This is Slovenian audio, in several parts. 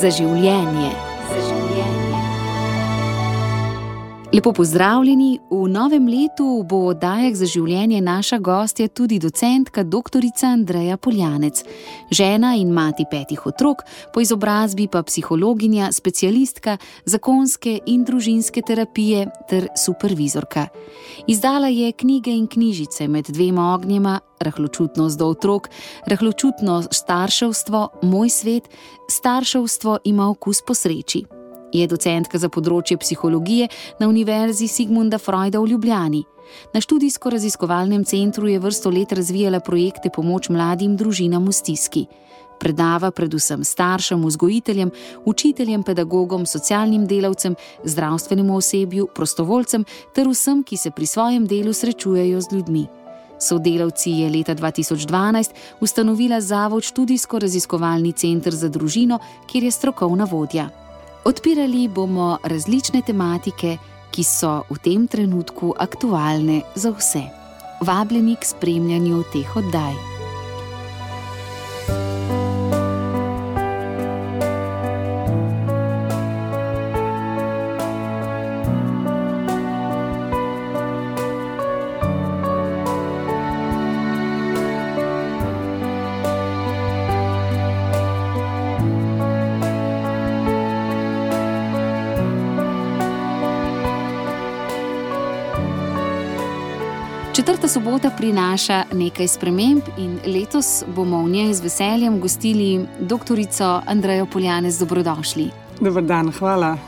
za življenje. Lepo pozdravljeni. V novem letu bo v oddajah za življenje naša gostja tudi docentka dr. Andreja Poljanec, žena in mati petih otrok, po izobrazbi pa psihologinja, specialistka zakonske in družinske terapije ter supervizorka. Izdala je knjige in knjižice med dvema ognjema: Rahločutnost do otrok, Rahločutno starševstvo, Moj svet, Starševstvo ima okus po sreči je docentka za področje psihologije na Univerzi Sigmunda Freuda v Ljubljani. Na študijsko-raziskovalnem centru je vrsto let razvijala projekte pomoč mladim družinam v stiski. Predava predvsem staršem, vzgojiteljem, učiteljem, pedagogom, socialnim delavcem, zdravstvenemu osebju, prostovoljcem ter vsem, ki se pri svojem delu srečujejo z ljudmi. Sodelavci je leta 2012 ustanovila Zavod študijsko-raziskovalni center za družino, kjer je strokovna vodja. Odpirali bomo različne tematike, ki so v tem trenutku aktualne za vse. Vabljeni k spremljanju teh oddaj. Četrta sobota prinaša nekaj sprememb in letos bomo v njej z veseljem gostili dr. Andrejo Poljanec. Dobrodošli. Dobar dan, hvala.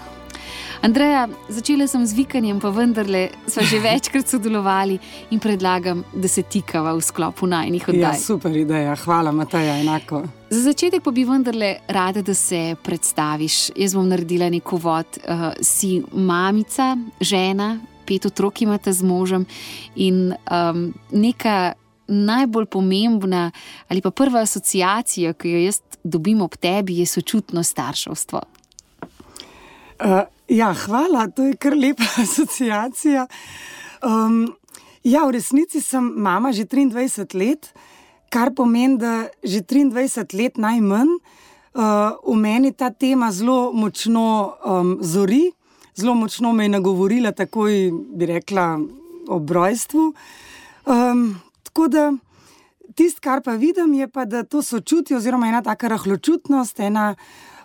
Andreja, začela sem z vikanjem, pa vendarle smo že večkrat sodelovali in predlagam, da se tikava v sklopu najnih oddaj. Ja, super ideja, hvala, Mataja, enako. Za začetek pa bi vendarle rada, da se predstaviš. Jaz bom naredila neko vod. Uh, si mamica, žena, pet otrok imate z možem. In um, neka najbolj pomembna ali pa prva asociacija, ki jo jaz dobim ob tebi, je sočutno starševstvo. Uh, ja, hvala, to je kar lepa asociacija. Um, ja, v resnici sem mama že 23 let, kar pomeni, da že 23 let najmanj. Uh, v meni ta tema zelo močno um, zori, zelo močno me je nagovorila, takoj bi rekla, ob rojstvu. Um, tako da tisto, kar pa vidim, je pa, da to sočutje, oziroma ena taka rahločutnost, ena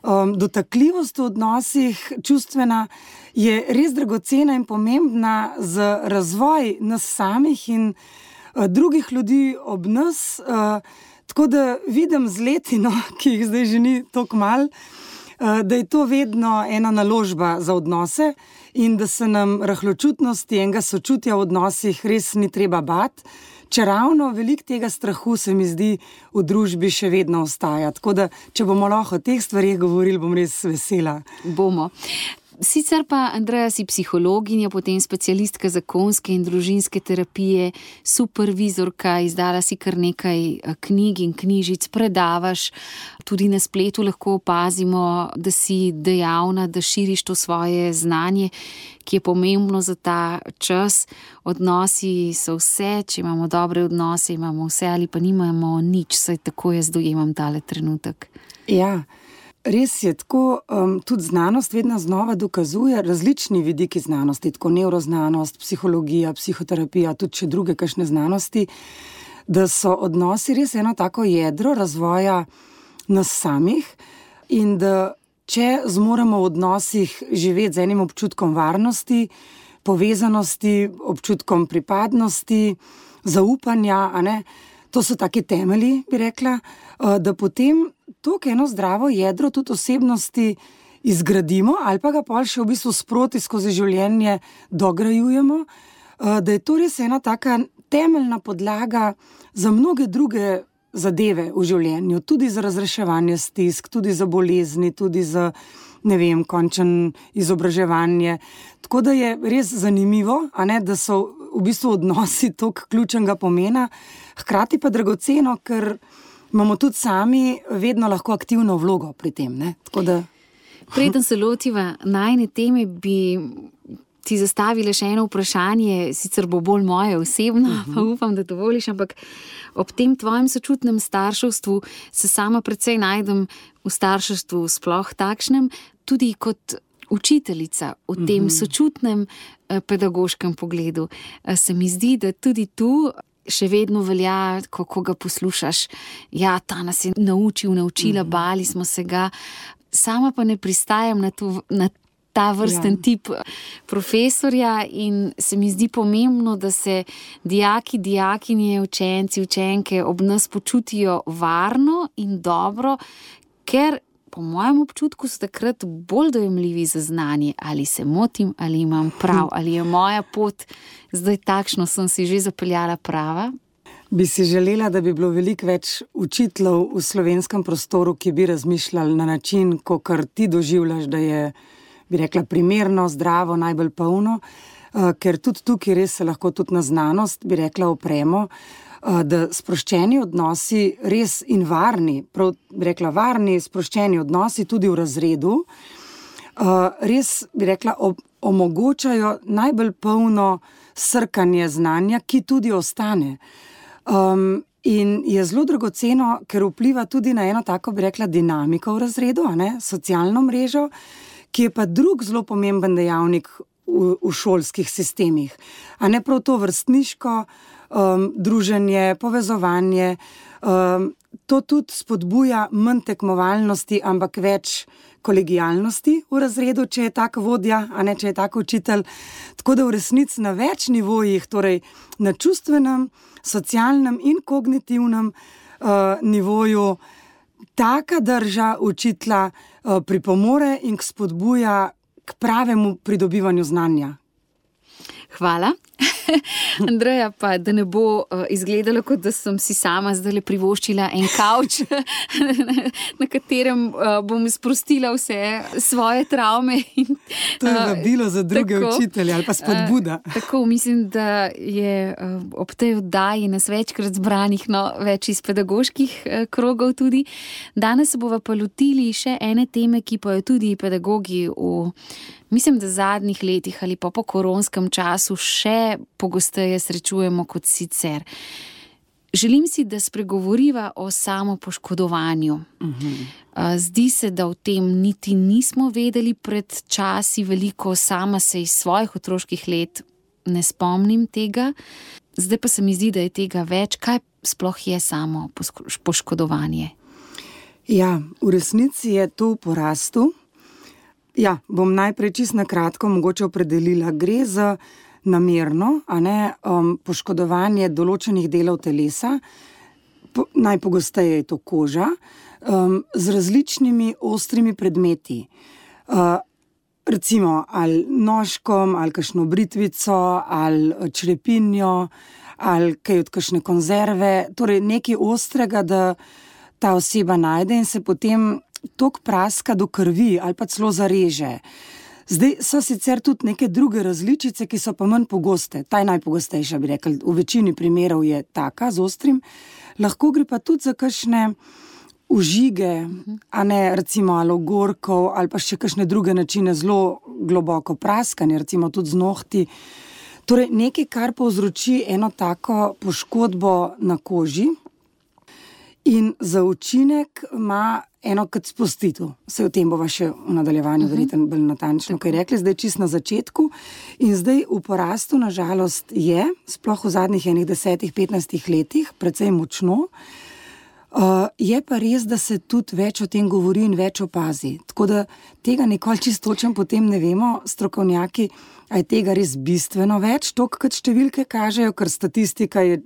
um, dotakljivost v odnosih, čustvena, je res dragocena in pomembna za razvoj nas samih in uh, drugih ljudi ob nas. Uh, tako da vidim z letino, ki jih zdaj že ni tako malo. Eh, da je to vedno ena naložba za odnose in da se nam rahločutnosti in enega sočutja v odnosih res ni treba bati. Če ravno veliko tega strahu se mi zdi v družbi še vedno ostaja. Tako da, če bomo lahko o teh stvarih govorili, bom res vesela. Bomo. Sicer pa, Andreja, si psihologinja, potem specialistka zakonske in družinske terapije, supervizorka, izdala si kar nekaj eh, knjig in knjižic, predavaš. Tudi na spletu lahko opazimo, da si dejavna, da širiš to svoje znanje, ki je pomembno za ta čas. Odnosi so vse, če imamo dobre odnose, imamo vse ali pa nimamo nič, saj tako jaz dojemam tale trenutek. Ja. Res je tako, um, tudi znanost vedno znova dokazuje različni vidiki znanosti, tako neuroznanost, psihologija, psihoterapija, tudi če druge kakšne znanosti, da so odnosi res eno tako jedro razvoja nas samih in da če zmoremo v odnosih živeti z enim občutkom varnosti, povezanosti, občutkom pripadnosti, zaupanja, to so taki temelji, bi rekla, uh, da potem tukaj eno zdravo jedro tudi osebnosti izgradimo, ali pa ga pa še v bistvu sproti skozi življenje dograjujemo, eh, da je to res ena taka temeljna podlaga za mnoge druge zadeve v življenju, tudi za razreševanje stisk, tudi za bolezni, tudi za. Ne vem, končen izobraževanje. Tako da je res zanimivo, ne, da so v bistvu odnosi tako ključnega pomena, hkrati pa dragoceno, ker imamo tudi sami vedno lahko aktivno vlogo pri tem. Da... Preden se lotiva najne teme, bi ti zastavila še eno vprašanje, sicer bo bolj moje osebno, uh -huh. pa mhm. upam, da dovoliš, ampak ob tem tvojem sočutnem starševstvu se sama precej najdem v starševstvu, sploh takšnem, tudi kot učiteljica v tem uh mhm. -huh. sočutnem eh, pedagoškem pogledu. Eh, se mi zdi, da tudi tu. Še vedno velja, ko ga poslušaš. Ja, ta nas je naučil, naučila, mm -hmm. bali smo se ga. Sama pa ne pristajam na, to, na ta vrsten ja. tip eh, profesorja, in se mi zdi pomembno, da se dijaki, dijakinje, učenci, učenke ob nas počutijo varno in dobro, ker. Po mojem občutku so takrat bolj dojemljivi za znanje, ali se motim, ali imam prav, ali je moja pot. Zdaj takšna, sem si že zapeljala prava. Bi si želela, da bi bilo veliko več učiteljev v slovenskem prostoru, ki bi razmišljali na način, kot ti doživljaš, da je bi rekla, primerno, zdravo, najbolj polno, uh, ker tudi tukaj res se lahko tudi na znanost, bi rekla, opremo, da sproščeni odnosi, res in varni, prav, bi rekla, varni, sproščeni odnosi tudi v razredu, uh, res bi rekla, omogočajo najbolj polno srkanje znanja, ki tudi ostane. Um, In je zelo dragoceno, ker vpliva tudi na eno tako, bi rekla, dinamiko v razredu, ne, socialno mrežo, ki je pa drug zelo pomemben dejavnik v, v šolskih sistemih. A ne prav to vrstniško um, druženje, povezovanje. Um, to tudi spodbuja manj tekmovalnosti, ampak več kolegijalnosti v razredu, če je tako vodja, a ne če je tako učitelj. Tako da v resnici na več nivojih, torej na čustvenem, socialnem in kognitivnem uh, nivoju, taka drža učitla uh, pripomore in spodbuja k pravemu pridobivanju znanja. Hvala. Andreja, pa da ne bo uh, izgledalo, kot da sem si sama zdaj le privoščila en kavč, na katerem uh, bom sprostila vse svoje travme. In, to je bilo za druge tako, učitelje ali pa spodbuda. Tako mislim, da je ob tej oddaji nas večkrat zbranih, no, več iz pedagoških krogov tudi. Danes se bomo pa lotili še ene teme, ki pa jo tudi pedagogi v mislim, da v zadnjih letih ali pa po koronskem času še pogosteje srečujemo kot sicer. Želim si, da spregovoriva o samopoškodovanju. Uh mhm. -huh. Zdi se, da o tem niti nismo vedeli pred časi veliko, sama se iz svojih otroških let ne spomnim tega. Zdaj pa se mi zdi, da je tega več. Kaj sploh je samo poškodovanje? Ja, v resnici je to v porastu. Ja, bom najprej čisto na kratko mogoče opredelila. Gre za namerno ne, um, poškodovanje določenih delov telesa, po, najpogosteje je to koža, um, z različnimi ostrimi predmeti. Uh, recimo ali nožkom, ali kakšno britvico, ali črepinjo, ali kaj od kakšne konzerve, torej nekaj ostrega, da ta oseba najde in se potem tok praska do krvi ali pa celo zareže. Zdaj so sicer tudi neke druge različice, ki so pa manj pogoste. Ta je najpogostejša, bi rekel, v večini primerov je taka z ostrim. Lahko gre pa tudi za kakšne užige, a ne recimo alogorkov ali pa še kakšne druge načine zelo globoko praskanje, recimo tudi z nohti. Torej nekaj, kar povzroči eno tako poškodbo na koži. In za učinek ima eno kot spustitev. Vse o tem bomo še v nadaljevanju, uh mhm. -huh. verjetno bolj natančno, kaj rekli, zdaj čist na začetku. In zdaj v porastu, nažalost, je, sploh v zadnjih enih desetih, petnajstih letih, precej močno. Uh, je pa res, da se tudi več o tem govori in več opazi. Tako da tega nikoli čistočem potem ne vemo, strokovnjaki, a je tega res bistveno več, to, kar številke kažejo, ker statistika je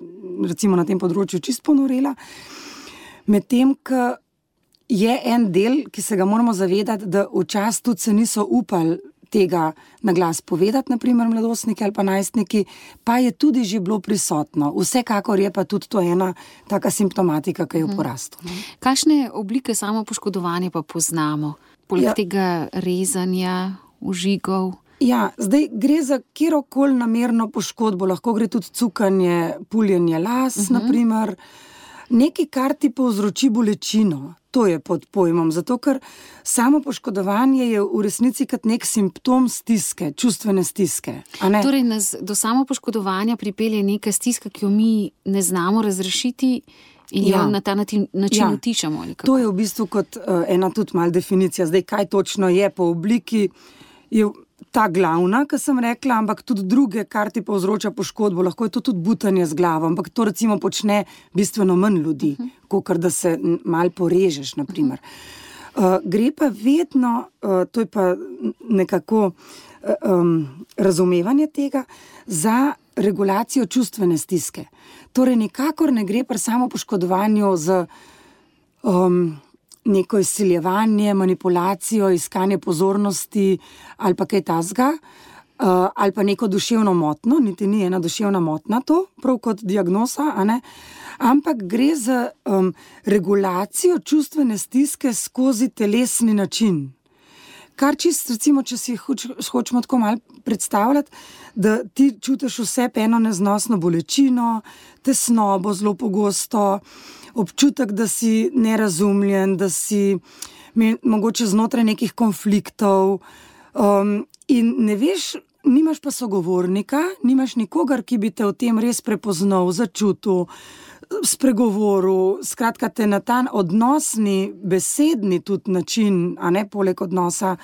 recimo na tem področju čist ponorela. Medtem, ko je en del, ki se ga moramo zavedati, da včasih tudi se niso upali tega na glas povedati, naprimer mladostniki ali pa najstniki, pa je tudi že bilo prisotno. Vsekakor je pa tudi to ena taka simptomatika, ki je v mhm. porastu. Hmm. Kakšne oblike samo poškodovanja pa poznamo? Poleg ja. tega rezanja, užigov. Ja, zdaj gre za kjerkoli namerno poškodbo, lahko gre tudi cukanje, puljenje las, uh mhm. -huh. naprimer nekaj, kar ti povzroči bolečino. To je pod pojmom, zato ker samo poškodovanje je v resnici kot nek simptom stiske, čustvene stiske. Torej, nas do samo poškodovanja pripelje neka stiska, ki jo mi ne znamo razrešiti. In ja. jo na ta način ja. utišamo. To je v bistvu kot uh, ena tudi malce definicija. Zdaj, kaj točno je po obliki, je ta glavna, ki sem rekla, ampak tudi druge, kar ti povzroča poškodbo. Lahko je to tudi butanje z glavo, ampak to recimo počne bistveno manj ljudi, uh -huh. kot da se mal porežeš. Uh -huh. uh, gre pa vedno, uh, to je pa nekako uh, um, razumevanje tega, za regulacijo čustvene stiske. Torej, nikakor ne gre pri samo poškodovanju z. Um, neko izsiljevanje, manipulacijo, iskanje pozornosti ali pa kaj tasga, uh, ali pa neko duševno motno, niti ni ena duševna motna, to prav kot diagnoza, ampak gre za um, regulacijo čustvene stiske skozi telesni način. Kar čist, recimo, če si hoč, hočemo tako malo predstavljati, da ti čutiš vse eno neznosno bolečino, tesnobo, zelo pogosto občutek, da si nerazumljen, da si morda znotraj nekih konfliktov. Um, in ne veš, nimaš pa sogovornika, nimaš nikogar, ki bi te v tem res prepoznal, začutil, spregovoril. Skratka, te na ta odnosni, besedni tudi način, a ne poleg odnosa,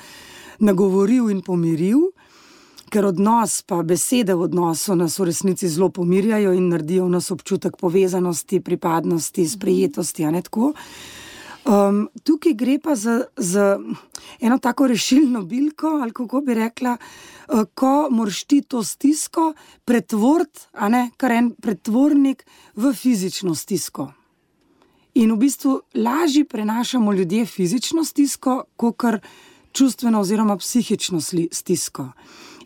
nagovoril in pomiril ker odnos, pa besede v odnosu nas v resnici zelo pomirjajo in naredijo nas občutek povezanosti, pripadnosti, sprejetosti. Um, tukaj gre pa za, za eno tako rešilno bilko, ali kako bi rekla, uh, ko moraš ti to stisko pretvoriti, kar je en pretvornik v fizično stisko. In v bistvu lažje prenašamo ljudje fizično stisko, kot kar čustveno oziroma psihično stisko.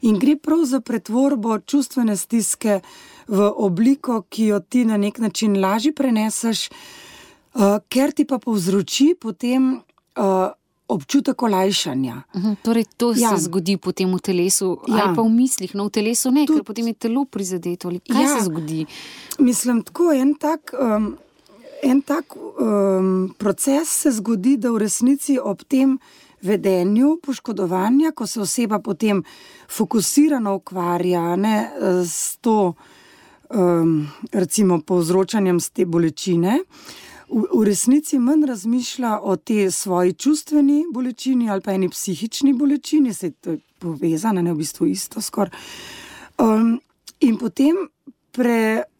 In gre prav za pretvorbo čustvene stiske v obliko, ki jo ti na nek način lažje preneseš, uh, ker ti pa povzroči potem uh, občutek olajšanja. Uh mhm, -huh, torej, to ja. se zgodi potem v telesu, ja. ali pa v mislih, no v telesu ne, Tud, ker potem je telo prizadeto. Kaj ja. se zgodi? Mislim, tako en tak. Um, En tak um, proces se zgodi, da v resnici ob tem vedenju poškodovanja, ko se oseba potem fokusirano ukvarja ne, s to, um, recimo, povzročanjem te bolečine. V, v resnici manj razmišlja o tej svoji čustveni bolečini ali pa eni psihični bolečini, se je povezana, ne v bistvu isto skoraj. Um, in potem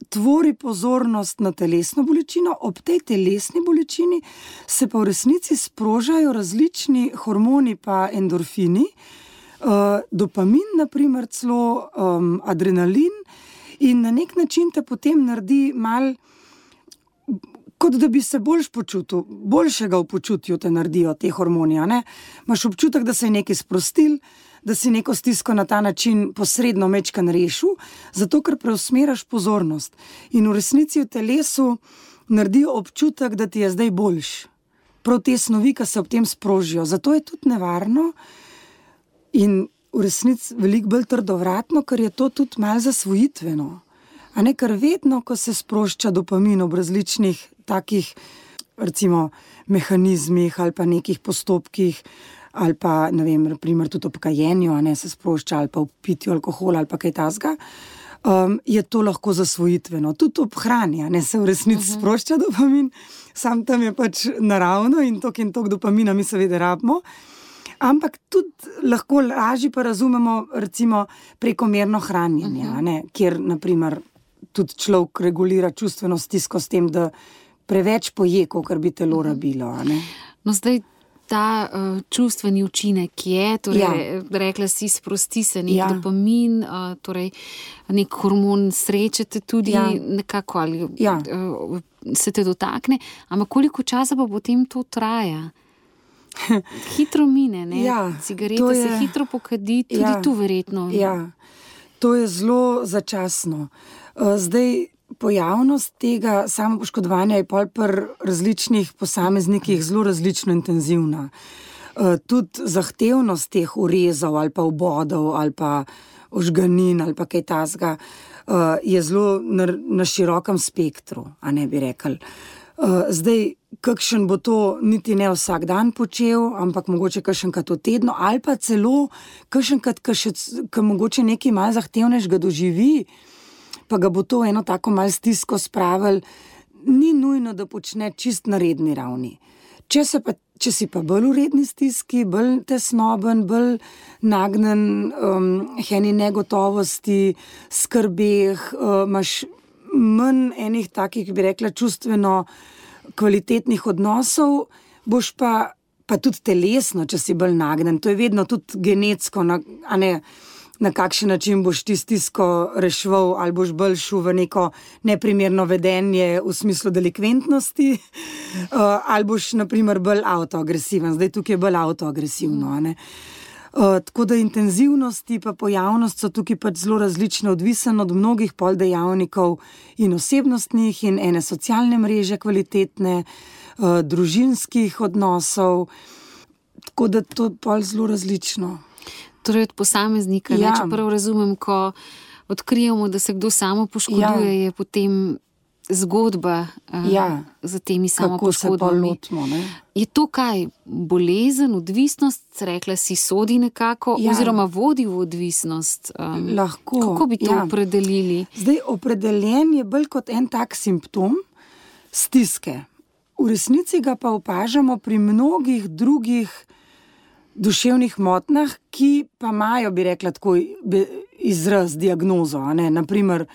pretvori pozornost na telesno bolečino, ob tej telesni bolečini se pa v resnici sprožajo različni hormoni, pa endorfini, uh, dopamin, naprimer celo um, adrenalin, in na nek način te potem naredi mal. Kot da bi se boljš počutil, boljšega v počutju te naredijo te hormoni. Imáš občutek, da se je nekaj sprostil, da si neko stisko na ta način posredno mečkan rešil, zato ker preusmeraš pozornost. In v resnici v telesu naredijo občutek, da ti je zdaj boljš. Prav te snovi, ki se ob tem sprožijo. Zato je tudi nevarno in v resnici veliko bolj trdovratno, ker je to tudi malce zasvojitveno. A ne kar vedno, ko se sprošča dopamin ob različnih takih, recimo, mehanizmih ali pa nekih postopkih, ali pa ne vem, naprimer, tudi ob kajenju, a ne se sprošča, ali pa v pitju alkohola ali kaj tasga. Um, je to lahko zasvojitveno, tudi ob hrani, ne se v resnici uh mhm. -huh. sprošča dopamin, sam tam je pač naravno in tok in tok dopamina mi seveda rabimo. Ampak tudi lahko lažje pa razumemo, recimo, prekomerno hranjenje, uh mhm. -huh. kjer naprimer, tudi človek regulira čustveno stisko s tem, da preveč poje, kot bi telo mhm. rabilo. No, zdaj ta uh, čustveni učinek je, torej, ja. rekla si, sprosti se nek ja. dopamin, uh, torej nek hormon sreče te tudi ja. nekako ali ja. uh, se te dotakne. Ampak koliko časa pa potem to traja? Hitro mine, ne? Ja, cigarete je, se hitro pokadi, tudi ja, tu verjetno. Ja, to je zelo začasno. Zdaj, pojavnost tega samopoškodovanja je pol pri različnih posameznikih zelo različno intenzivna. Uh, tudi zahtevnost teh urezov ali pa obodov ali pa ožganin ali pa kaj tasga uh, je zelo na, na širokem spektru, a ne bi rekel. Uh, zdaj, kakšen bo to, niti ne vsak dan počel, ampak mogoče kakšenkrat v tednu, ali pa celo kakšenkrat, ki mogoče nekaj malce zahtevnejšega doživi, pa ga bo to eno tako malce stisko spravil, ni nujno, da počne čist na redni ravni. Če, pa, če si pa bolj v redni stiski, bolj tesnoben, bolj nagnen, um, heni negotovosti, skrbeh, uh, imaš manj enih takih, bi rekla, čustveno kvalitetnih odnosov, boš pa, pa tudi telesno, če si bolj nagnen. To je vedno tudi genetsko, na, ne, na kakšen način boš ti stisko reševal, ali boš bolj šel v neko neprimerno vedenje v smislu delikventnosti, uh, ali boš, na primer, bolj avtoagresiven. Zdaj tukaj je bolj avtoagresivno. Eh, tako da intenzivnost in pojavnost so tukaj pač zelo različne, odvisno od mnogih pol dejavnikov in osebnostnih, in ene socialne mreže, kvalitetne, uh, družinskih odnosov. Tako da to je pol zelo različno. Torej, od posameznika, ja. če prav razumem, ko odkrijemo, da se kdo samo poškoduje, ja. je potem zgodba uh, ja, za temi samopoškodbami. Je to kaj, bolezen, odvisnost, rekla si, sodi nekako, ja. oziroma vodi v odvisnost? Um, Lahko. Kako bi to ja. opredelili? Zdaj, opredeljen je bolj kot en tak simptom stiske. V resnici ga pa opažamo pri mnogih drugih duševnih motnjah, ki pa imajo, bi rekla, tako izraz, diagnozo. Naprimer,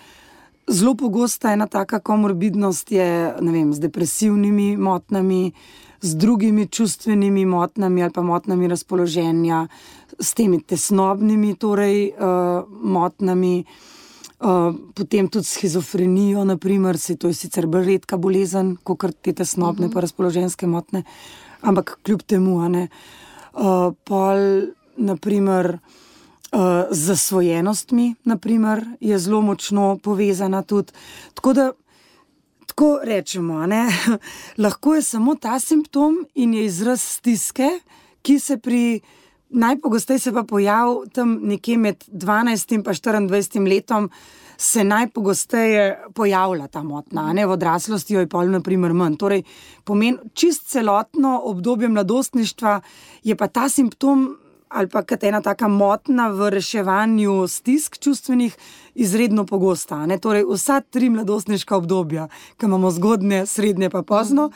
Zelo pogosta ena taka komorbidnost je vem, z depresivnimi motnjami, z drugimi čustvenimi motnjami ali pa motnjami razpoloženja, s temi tesnobnimi torej, uh, motnjami, uh, potem tudi schizofrenijo, naprimer, se to je sicer bolj redka bolezen, kot te tesnobne uh mhm. -huh. pa razpoloženske motnje, ampak kljub temu, ne. Uh, pol, naprimer, uh, z zasvojenostmi, naprimer, je zelo močno povezana tudi. Tako da, tako rečemo, lahko je samo ta simptom in je izraz stiske, ki se pri najpogosteje se pa pojavi tam nekje med 12 in 24 letom. Se najpogosteje pojavlja ta motnja, ne v odraslosti, jo je pol, naprimer, manj. Torej, pomen, čist celotno obdobje mladostništva je pa ta simptom ali pa kot ena taka motna v reševanju stisk čustvenih, izredno pogosta. Torej, vsa tri mladostniška obdobja, ki imamo zgodne, srednje pa pozno,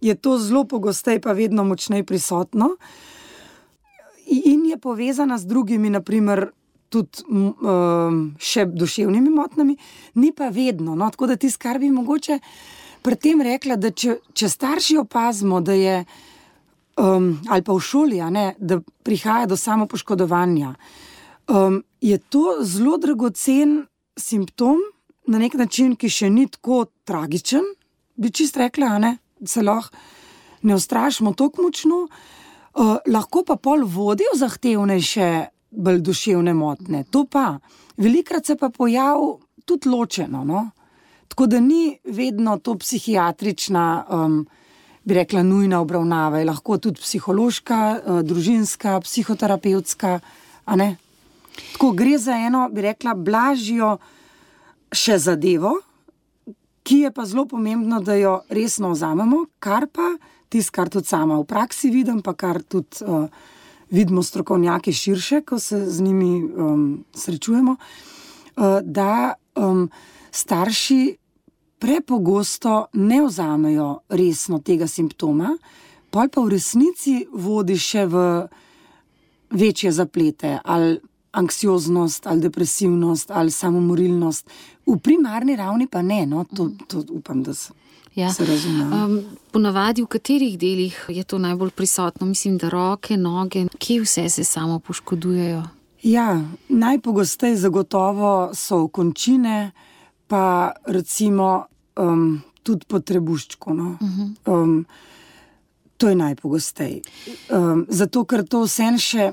je to zelo pogosteje, pa vedno močneje prisotno. In je povezana z drugimi, naprimer, tudi um, še duševnimi motnjami, ni pa vedno. No? Tako da ti skrbi mogoče pri tem rekla, da če, če starši opazimo, da je um, ali pa v šoli, ne, da prihaja do samopoškodovanja. Um, je to zelo dragocen simptom, na nek način, ki še ni tako tragičen, bi čist rekla, ne, se lahko ne ustrašimo tako močno, uh, lahko pa pol vodi v zahtevnejše, bolj duševne motne. To pa, velikrat se pa pojavi tudi ločeno. No? Tako da ni vedno to psihiatrična. Um, bi rekla, nujna obravnava, je lahko tudi psihološka, uh, družinska, psihoterapevtska. Tako gre za eno, bi rekla, blažjo še zadevo, ki je pa zelo pomembno, da jo resno vzamemo, kar pa tisto, kar tudi sama v praksi vidim, pa kar tudi uh, vidimo strokovnjaki širše, ko se z njimi um, srečujemo, uh, da um, starši prepogosto ne vzamejo resno tega simptoma, pa pa v resnici vodi še v večje zaplete, ali anksioznost, ali depresivnost, ali samomorilnost. V primarni ravni pa ne, no, to, to upam, da se. Ja. Um, ponavadi, v katerih delih je to najbolj prisotno, mislim, da roke, noge, kje vse se samo poškodujejo? Ja, najpogosteje zagotovo so končine, pa recimo um, tudi potrebuščko. No? Um, to je najpogosteje. Um, zato, ker to vse še,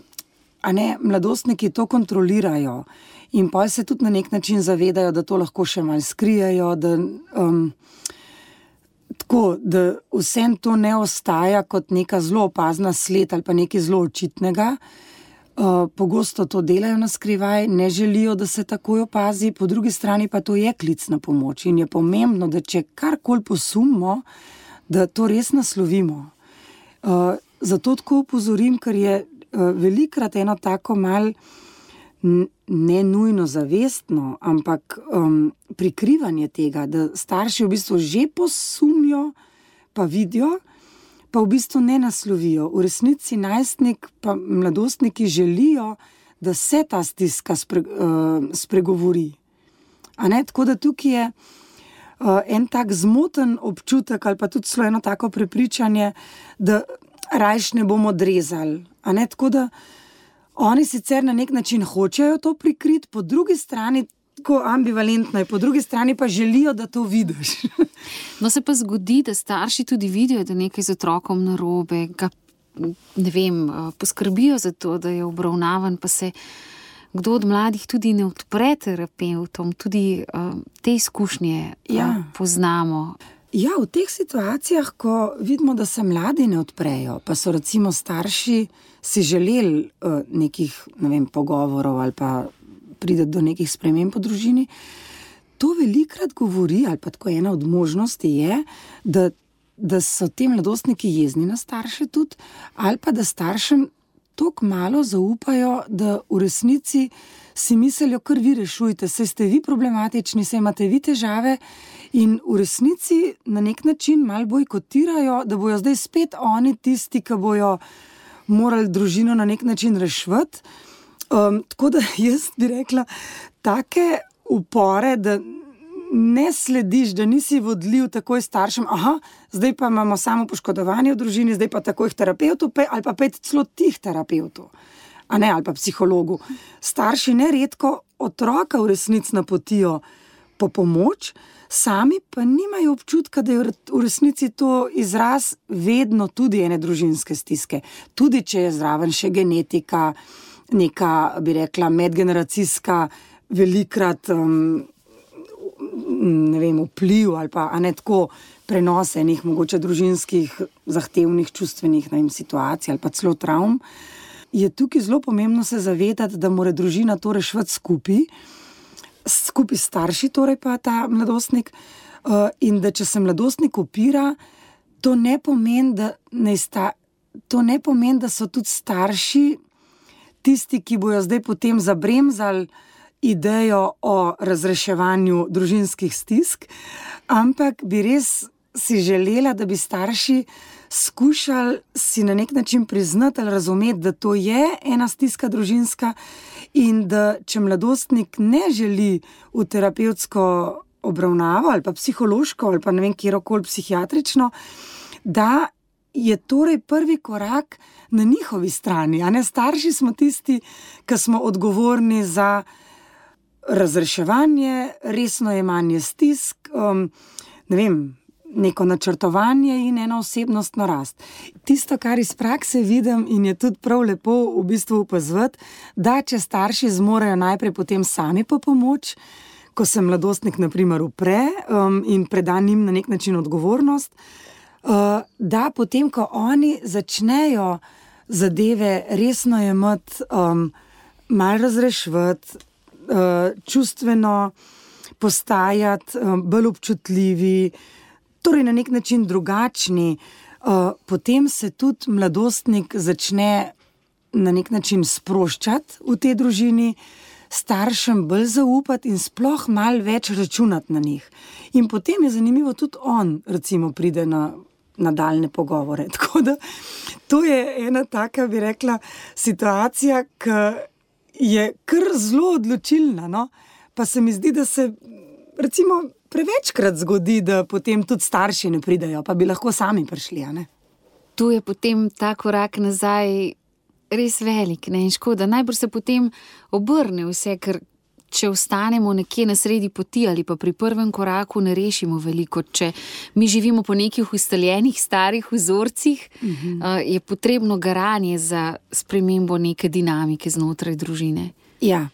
a ne mladostniki to kontrolirajo in pa se tudi na nek način zavedajo, da to lahko še malo skrijejo. Da, um, Tako da vse to ne ostaja kot neka zelo opazna sled ali pa nekaj zelo očitnega, uh, Eh, pogosto to delajo na skrivaj, ne želijo, da se takoj opazi, po drugi strani pa to je klic na pomoč. In je pomembno, da če karkoli posumimo, da to res naslovimo. Uh, zato tako upozorim, ker je uh, velikrat eno tako mal. Ne nujno zavestno, ampak um, prikrivanje tega, da starši v bistvu že posumijo, pa vidijo, pa v bistvu ne naslovijo. V resnici najstnik, pa mladostniki želijo, da se ta stiska spre, uh, spregovori. Tako da tukaj je uh, en tak zmoten občutek, ali pa tudi eno tako prepričanje, da rajš ne bomo odrezali. Tako da oni sicer na nek način hočejo to prikriti, po drugi strani tako ambivalentno je, po drugi strani pa želijo, da to vidiš. no, se pa zgodi, da starši tudi vidijo, da je nekaj z otrokom narobe, ga ne vem, poskrbijo za to, da je obravnavan, pa se kdo od mladih tudi ne odpre terapeutom, tudi uh, te izkušnje ja. uh, poznamo. Ja, v teh situacijah, ko vidimo, da se mladi ne odprejo, pa so recimo starši si želeli uh, nekih ne vem, pogovorov ali pa pride do nekih sprememb v družini. To velikrat govori, ali pa tako ena od možnosti je, da, da so ti mladostniki jezni na starše, tudi, ali pa da staršem tako malo zaupajo, da v resnici si mislijo, kar vi rešujete, se ste vi problematični, se imate vi težave. In v resnici na nek način malo bojkotirajo, da bodo zdaj spet oni tisti, ki bodo morali družino na nek način rešiti. Um, tako da jaz bi rekla, take upore, da ne slediš, da nisi vodljiv takoj staršem, aha, zdaj pa imamo samo poškodovanje v družini, zdaj pa takoj terapeutu, ali pa pet celo tih terapeutov, a ne ali pa psihologu. Starši neredko otroka v resnici napotijo po pomoč. Sami pa nimajo občutka, da je v resnici to izraz vedno tudi ene družinske stiske, tudi če je zraven še genetika, neka, bi rekla, medgeneracijska, velikrat um, ne vem, vpliv ali pa ne tako prenose enih mogoče družinskih, zahtevnih, čustvenih vem, situacij ali pa celo travm. Je tukaj zelo pomembno se zavedati, da mora družina to rešiti skupaj, skupaj s starši, torej pa ta mladostnik. Uh, in da če se mladostnik upira, to ne pomeni, da, ne sta, to ne pomeni, da so tudi starši tisti, ki bojo zdaj potem zabremzali idejo o razreševanju družinskih stisk, ampak bi res si želela, da bi starši skušali si na nek način priznati ali razumeti, da to je ena stiska družinska in da če mladostnik ne želi v terapevtsko obravnavo ali pa psihološko ali pa ne vem, kjerkoli psihiatrično, da je torej prvi korak na njihovi strani. A ne starši smo tisti, ki smo odgovorni za razreševanje, resno jemanje stisk, um, vem. Neko načrtovanje in eno osebnostno rast. Tisto, kar iz prakse vidim, in je tudi prav lepo v bistvu opazovati, da če starši zmorejo najprej potem sami po pomoč, ko se mladostnik, naprimer, upre um, in preda njim na nek način odgovornost, uh, da potem, ko oni začnejo zadeve resno jemati, um, malo razrešiti, uh, čustveno postajati um, bolj občutljivi, torej na nek način drugačni, uh, potem se tudi mladostnik začne na nek način sproščati v tej družini. Staršem bolj zaupati in sploh malo več računati na njih. In potem je zanimivo, tudi on, recimo, pride na nadaljne pogovore. Tako da to je ena taka, bi rekla, situacija, ki je kar zelo odločilna. No? Pa se mi zdi, da se recimo, prevečkrat zgodi, da potem tudi starši ne pridajo, pa bi lahko sami prišli. Tu je potem ta korak nazaj. Res velik, ne in škoda. Najbolj se potem obrne vse, ker če ostanemo nekje na sredi poti ali pa pri prvem koraku, ne rešimo veliko. Če mi živimo po nekih ustaljenih starih vzorcih, uh -huh. uh, je potrebno garanje za spremembo neke dinamike znotraj družine. Ja,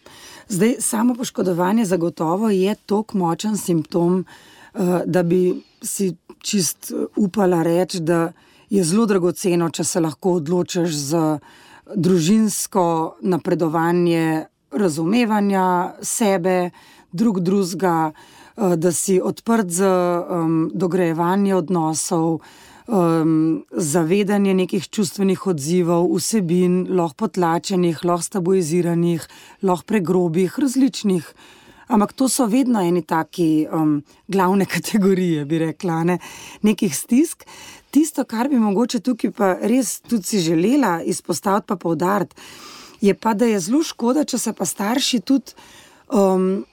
zdaj samo poškodovanje zagotovo je tako močen simptom, uh, da bi si čist upala reči, da je zelo dragoceno, če se lahko odločiš za družinsko napredovanje razumevanja sebe, drug drugega, eh, da si odprt za um, dograjevanje odnosov, um, zavedanje nekih čustvenih odzivov, vsebin, lahko potlačenih, lahko stabiliziranih, lahko pregrobih, različnih. Ampak to so vedno eni taki um, glavne kategorije, bi rekla, ne? nekih stisk. Tisto, kar bi mogoče tukaj pa res tudi si želela izpostaviti, pa poudariti, je pa, da je zelo škoda, če se pa starši tudi um,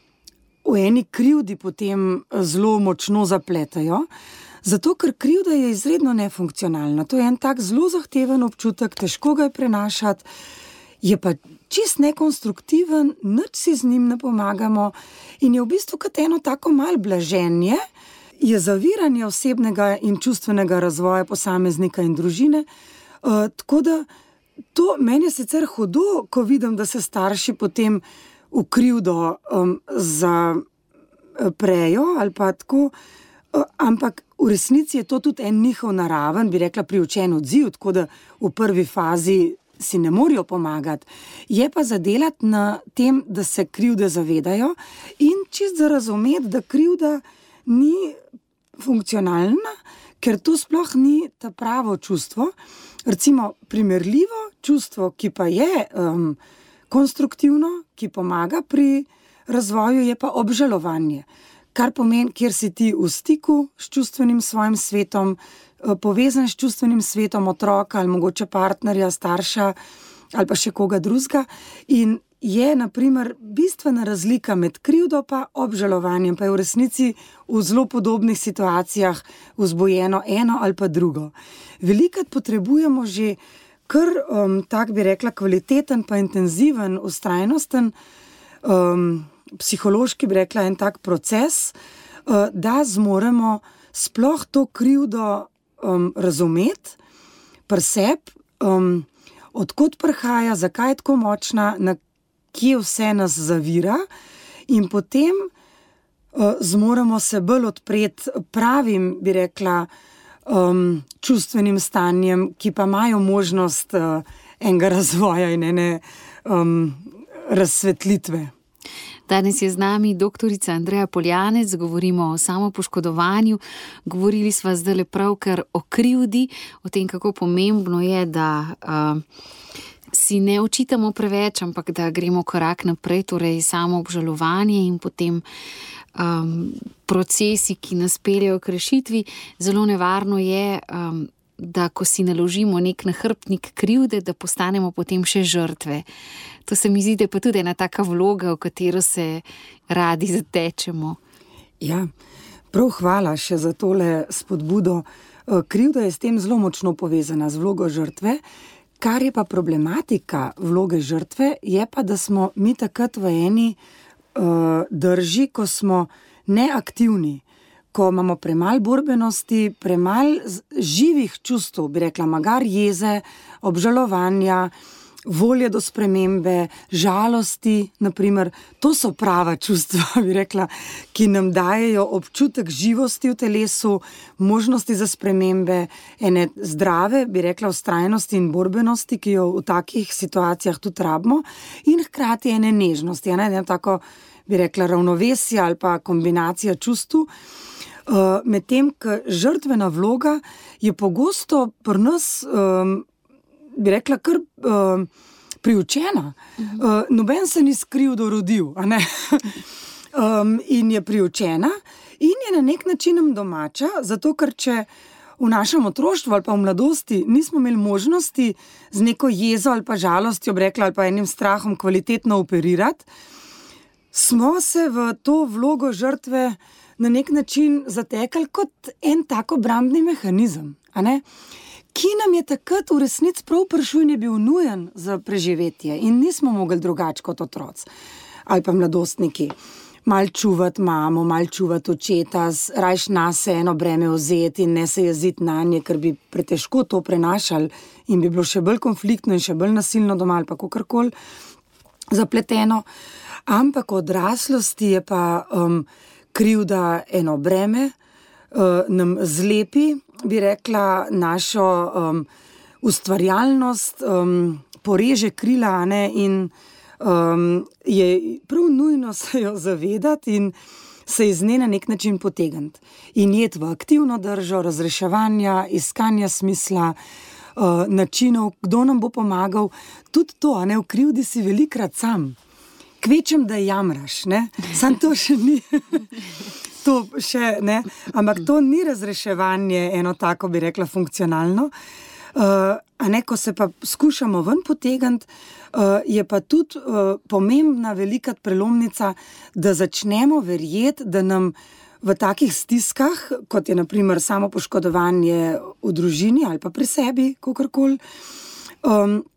v eni krivdi potem zelo močno zapletajo. Zato, ker krivda je izredno nefunkcionalna. To je en tak zelo zahteven občutek, težko ga je prenašati, je pa čist nekonstruktiven, nič si z njim ne pomagamo in je v bistvu kot eno tako malo blaženje, je zaviranje osebnega in čustvenega razvoja posameznika in družine. Uh, tako da to meni je sicer hudo, ko vidim, da se starši potem v krivdo um, zaprejo ali pa tako. Ampak v resnici je to tudi en njihov naraven, bi rekla, priučen odziv, tako da v prvi fazi si ne morejo pomagati. Je pa zadelati na tem, da se krivde zavedajo in čist za razumeti, da krivda ni funkcionalna, ker to sploh ni ta pravo čustvo. Recimo, primerljivo čustvo, ki pa je um, konstruktivno, ki pomaga pri razvoju, je pa obžalovanje. Kar pomeni, kjer si ti v stiku s čustvenim svojim svetom, Eh, povezan s čustvenim svetom otroka ali mogoče partnerja, starša ali pa še koga drugega. In je, na primer, bistvena razlika med krivdo in obžalovanjem, pa je v resnici v zelo podobnih situacijah vzbojeno eno ali pa drugo. Velikrat potrebujemo že kar, um, tako bi rekla, kvaliteten, pa intenziven, ustrajnosten, um, psihološki, bi rekla, en tak proces, uh, da zmoremo sploh to krivdo um, razumeti, preseb, um, odkot prihaja, zakaj je tako močna, na kje vse nas zavira, in potem uh, zmoremo se bolj odpreti pravim, bi rekla, um, čustvenim stanjem, ki pa imajo možnost uh, enega razvoja in ene um, razsvetlitve. Danes je z nami dr. Andreja Poljanec, govorimo o samopoškodovanju. Govorili smo zdaj le pravkar o krivdi, o tem, kako pomembno je, da uh, si ne očitamo preveč, ampak da gremo korak naprej, torej samo obžalovanje in potem. Um, procesi, ki nas peljejo k rešitvi, zelo nevarno je, um, da ko si naložimo nek nahrbtnik krivde, da postanemo potem še žrtve. To se mi zdi, da je pa tudi ena taka vloga, v katero se radi zatečemo. Ja, prav hvala še za tole spodbudo. Eh, krivda je s tem zelo močno povezana z vlogo žrtve. Kar je pa problematika vloge žrtve, je pa, da smo mi takrat v eni uh, drži, ko smo neaktivni ko imamo premalo borbenosti, premalo živih čustev, bi rekla, magar jeze, obžalovanja, volje do spremembe, žalosti, naprimer, to so prava čustva, bi rekla, ki nam dajo občutek živosti v telesu, možnosti za spremembe, ene zdrave, bi rekla, ustrajnosti in borbenosti, ki jo v takih situacijah tudi rabimo, in hkrati ene nežnosti, ene, ene tako. Bi rekla ravnovesje ali pa kombinacija čustv, Uh, Medtem, ko žrtvena vloga je pogosto pri nas, um, bi rekla, kar um, priučena. Uh, noben se ni skril, da je rodil, um, in je priučena, in je na nek način domača, zato ker če. V našem otroštvu ali pa v mladosti nismo imeli možnosti z neko jezo ali pa žalostjo, rekla ali pa enim strahom, kvalitetno operirati, smo se v to vlogo žrtve uh, na nek način zatekali kot en tako obrambni mehanizem, ki nam je takrat v resnici prav prišel in je bil nujen za preživetje, in nismo mogli drugače kot otroci ali pa mladostniki. Mal čuvati mamo, mal čuvati očeta, rajš nas eno breme vzeti in ne se jeziti na nje, ker bi pretežko to prenašali in bi bilo še bolj konfliktno in še bolj nasilno doma ali pa kakorkoli zapleteno. Ampak odraslosti je pa. Um, krivda eno breme, uh, nam zlepi, bi rekla, našo um, ustvarjalnost, um, poreže krila ne, in um, je prav nujno se jo zavedati in se iz nje na nek način potegniti in jeti v aktivno držo, razreševanja, iskanja smisla, uh, načinov, kdo nam bo pomagal. Tudi to, a ne v krivdi si velikrat sam. Kvečem, da jamraš, sam to še ni. to še, Ampak to ni razreševanje, eno tako bi rekla, funkcionalno. Uh, ne, ko se pa skušamo ven potegniti, uh, je pa tudi uh, pomembna velika prelomnica, da začnemo verjeti, da nam v takih stiskah, kot je naprimer samo poškodovanje v družini ali pa pri sebi, kako koli. Um, uh,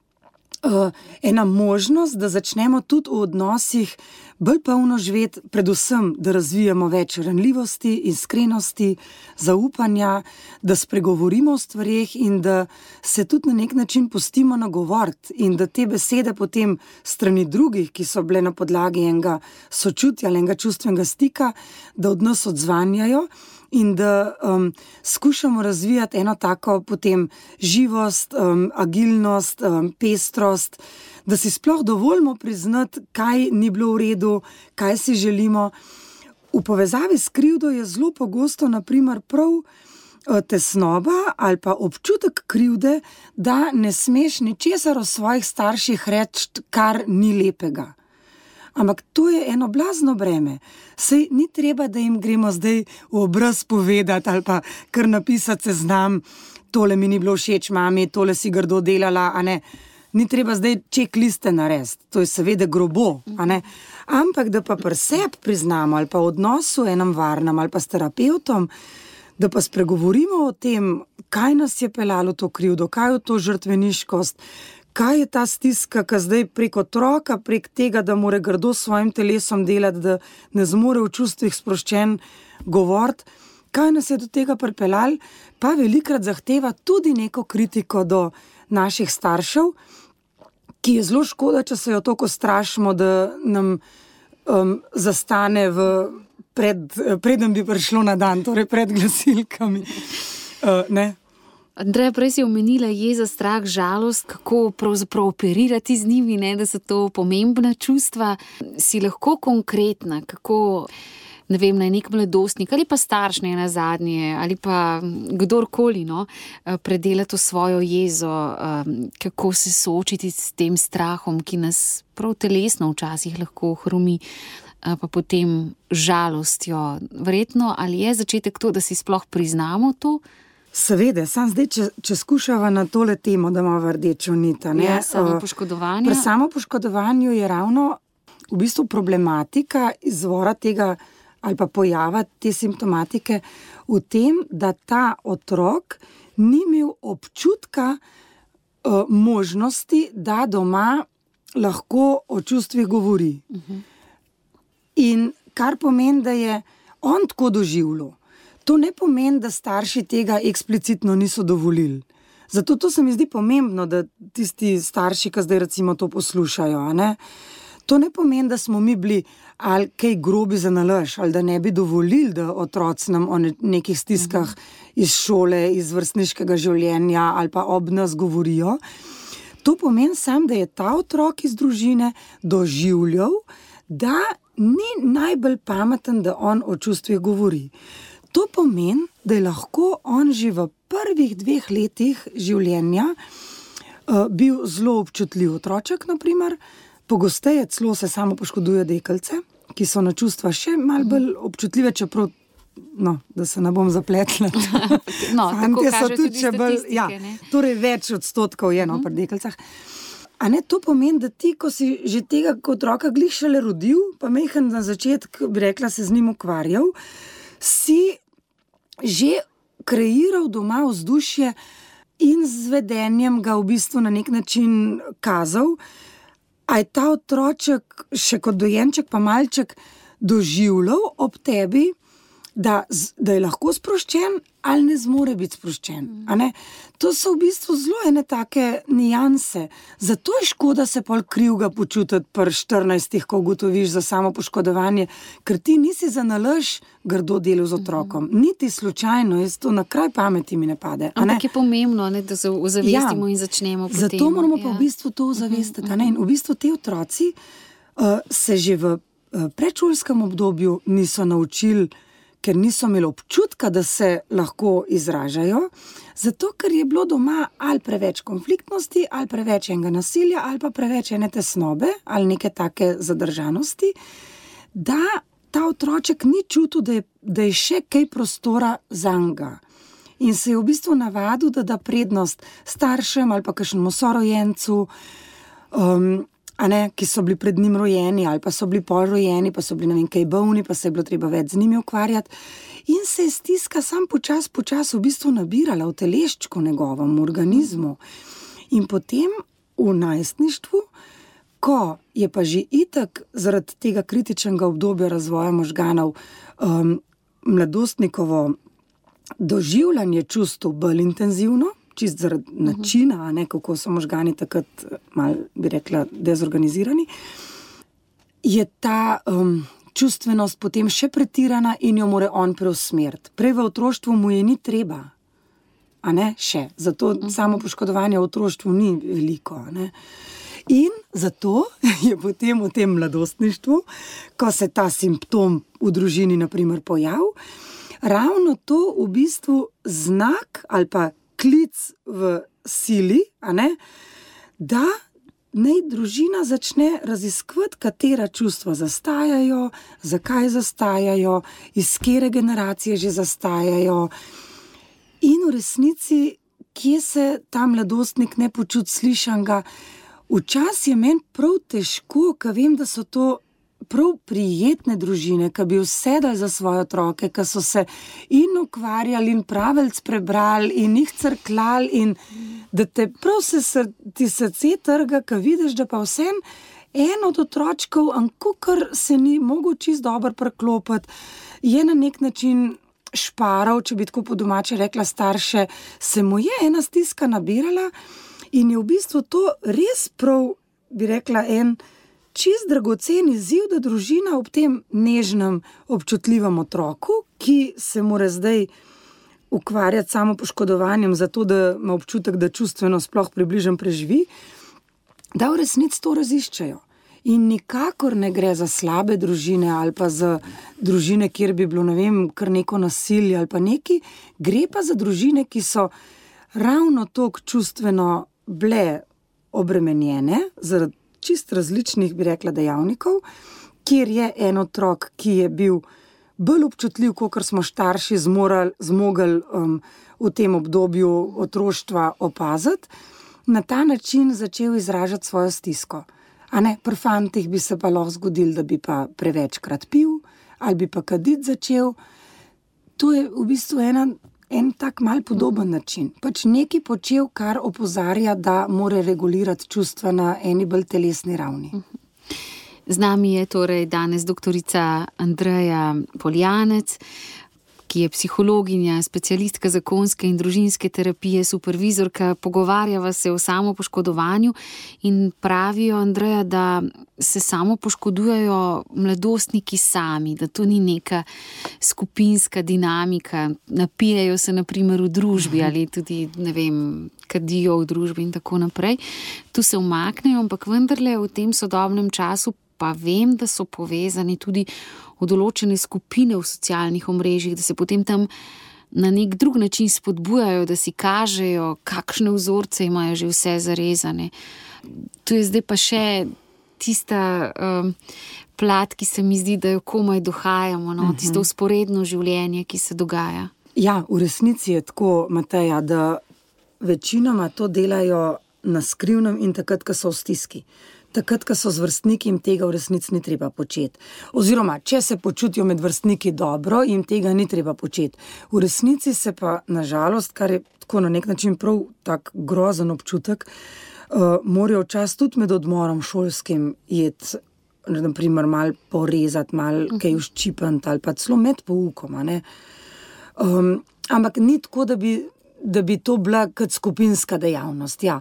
ena možnost, da začnemo tudi v odnosih bolj polno živeti, predvsem, da razvijamo več ranljivosti, iskrenosti, zaupanja, da spregovorimo o stvarih in da se tudi na nek način pustimo nagovoriti in da te besede potem strani drugih, ki so bile na podlagi enega sočutja ali enega čustvenega stika, da od nas odzvanjajo in da um, skušamo razvijati eno tako potem živost, um, agilnost, um, pestrost, da si sploh dovolimo priznati, kaj ni bilo v redu, kaj si želimo. V povezavi s krivdo je zelo pogosto, naprimer, prav uh, tesnoba ali pa občutek krivde, da ne smeš ničesar o svojih starših reči, kar ni lepega. Ampak to je eno blazno breme. Sej ni treba, da jim gremo zdaj v obraz povedati ali pa kar napisati se znam, tole mi ni bilo všeč, mami, tole si grdo delala. Ni treba zdaj čekliste narediti, to je seveda grobo. Ampak da pa pri sebi priznamo ali pa v odnosu enem varnem ali pa s terapeutom, da pa spregovorimo o tem, kaj nas je pelalo to krivdo, kaj je to žrtveniškost kaj je ta stiska, ki zdaj prek otroka, prek tega, da mora grdo s svojim telesom delati, da ne zmore v čustvih sproščen govoriti. Kaj nas je do tega pripeljalo, pa velikrat zahteva tudi neko kritiko do naših staršev, ki je zelo škoda, če se jo tako strašimo, da nam um, zastane, v, pred, preden bi prišlo na dan, torej pred glasilkami. Uh, Andrej, prej si omenila jeza, strah, žalost, kako pravzaprav operirati z njimi, ne, da so to pomembna čustva. Si lahko konkretna, kako ne vem, naj nek mladostnik ali pa starš ne na zadnje ali pa kdorkoli no, predela to svojo jezo, kako se soočiti s tem strahom, ki nas prav telesno včasih lahko hrumi. Pa potem žalostjo. Verjetno ali je začetek to, da si sploh priznamo to, Seveda, samo zdaj, če, če skušamo na tole temo, da imamo rdečo nit. Ja, samo poškodovanje. Pri samo poškodovanju je ravno v bistvu problematika izvora tega ali pa pojava te simptomatike v tem, da ta otrok ni imel občutka uh, možnosti, da doma lahko o čustvih govori. Uh mhm. -huh. In kar pomeni, da je on tako doživljal. To ne pomeni, da starši tega eksplicitno niso dovolili. Zato to se mi zdi pomembno, da tisti starši, ki zdaj recimo to poslušajo. Ne? To ne pomeni, da smo mi bili ali kaj grobi za nalož, ali da ne bi dovolili, da otroci nam o nekih stiskah iz šole, iz vrstniškega življenja ali pa ob nas govorijo. To pomeni samo, da je ta otrok iz družine doživljal, da ni najbolj pameten, da on o čustvih govori. To pomeni, da je lahko on že v prvih dveh letih življenja uh, bil zelo občutljiv otroček, naprimer. pogosteje celo se samo poškoduje dekalce, ki so na čustva še malo bolj občutljive, čeprav. No, da se ne bom zapletla. no, tako so tudi če bolj. Ja, torej, več odstotkov je no, pri dekalcah. A ne to pomeni, da ti, ko si že tega kot otroka glišele rodil, pa mehen na začetku, bi rekla, se z njim ukvarjal, si že kreiral doma vzdušje in z vedenjem ga v bistvu na nek način kazal, a je ta otroček, še kot dojenček, pa malček, doživljal ob tebi, da, da je lahko sproščen ali ne zmore biti sproščen. To so v bistvu zelo ene take nijanse. Zato je škoda se pol krivga počutiti pri 14, ko ugotoviš za samo poškodovanje, ker ti nisi za nalož grdo delal z otrokom. Mhm. Niti slučajno, jaz to na kraj pameti mi ne pade. Ampak je pomembno, ne, da se ozavestimo ja, in začnemo. Zato moramo ja. pa v bistvu to ozavestiti. In v bistvu ti otroci uh, se že v eh, predšolskem obdobju niso naučili, ker niso imeli občutka, da se lahko izražajo, zato ker je bilo doma ali preveč konfliktnosti, ali preveč enega nasilja, ali pa preveč ene tesnobe ali neke take zadržanosti, da ta otroček ni čutil, da je, da je še kaj prostora za njega. In se je v bistvu navadil, da da prednost staršem ali pa kakšnemu sorojencu. Um, ne, ki so bili pred njim rojeni, ali pa so bili polrojeni, pa so bili ne vem, kaj bolni, pa se je bilo treba več z njimi ukvarjati. In se je stiska sam počasi, počasi v bistvu nabirala v teleščku njegovem organizmu. In potem v najstništvu, ko je pa že itak zaradi tega kritičnega obdobja razvoja možganov, um, mladostnikovo doživljanje čustev bolj intenzivno čist zaradi uh -huh. načina, ne, kako so možgani takrat, malo bi rekla, dezorganizirani, je ta um, čustvenost potem še pretirana in jo more on preusmeriti. Prej v otroštvu mu je ni treba, a ne še. Zato uh -huh. samo poškodovanje v otroštvu ni veliko. In zato je potem v tem mladostništvu, ko se ta simptom v družini pojavlja, ravno to v bistvu znak ali pa klic v sili, da naj družina začne raziskovati, katera čustva zastajajo, zakaj zastajajo, iz kere generacije že zastajajo. In v resnici, kje se ta mladostnik ne počuti slišanga. Včasih je meni prav težko, ker vem, da so to prav prijetne družine, ki bi usedali za svoje otroke, ki so se in ukvarjali, in pravilc prebrali, in jih crklali, in da te prav se ti srce trga, ki vidiš, da pa vsem. En od otročkov, kar se ni mogel čist dobro preklopiti, je na nek način šparal, če bi tako po domače rekla, starše, se mu je ena stiska nabirala in je v bistvu to res prav, bi rekla, en čist dragocen izziv, da družina ob tem nežnem, občutljivem otroku, ki se mora zdaj ukvarjati samo poškodovanjem, zato da ima občutek, da čustveno sploh približen preživi, da v resnici to raziščajo. In nikakor ne gre za slabe družine ali pa za družine, kjer bi bilo ne vem, kar neko nasilje ali pa neki, gre pa za družine, ki so ravno tako čustveno bile obremenjene zaradi čist različnih, bi rekla, dejavnikov, kjer je en otrok, ki je bil bolj občutljiv, kot smo starši zmogli um, v tem obdobju otroštva opaziti, na ta način začel izražati svojo stisko. A ne, pri fantih bi se pa lahko zgodil, da bi pa prevečkrat pil ali bi pa kaditi začel. To je v bistvu ena en tak mal podoben način. Pač nekaj počel, kar opozarja, da mora regulirati čustva na eni bolj telesni ravni. Z nami je torej danes doktorica Andreja Poljanec ki je psihologinja, specialistka zakonske in družinske terapije, supervizorka, pogovarjava se o samopoškodovanju in pravijo, Andreja, da se samo poškodujejo mladostniki sami, da to ni neka skupinska dinamika, napijajo se naprimer v družbi mhm. ali tudi, ne vem, kadijo v družbi in tako naprej. Tu se umaknejo, ampak vendarle v tem sodobnem času pa vem, da so povezani tudi v določene skupine v socialnih omrežjih, da se potem tam na nek drug način spodbujajo, da si kažejo, kakšne vzorce imajo že vse zarezane. Tu je zdaj pa še tista um, plat, ki se mi zdi, da jo komaj dohajamo, no? Mhm. tisto usporedno življenje, ki se dogaja. Ja, v resnici je tako, Mateja, da večinoma to delajo na skrivnem in takrat, ko so v stiski takrat, ko so z vrstniki, jim tega v resnici ni treba početi. Oziroma, če se počutijo med vrstniki dobro, jim tega ni treba početi. V resnici se pa, nažalost, kar je tako na nek način prav tako grozen občutek, uh, morajo včasih tudi med odmorom šolskim jeti. Naprimer, malo porezati, malo mhm. kaj uščipati, ali pa celo med poukom. Um, ampak ni tako, da bi, da bi to bila kot skupinska dejavnost. Ja.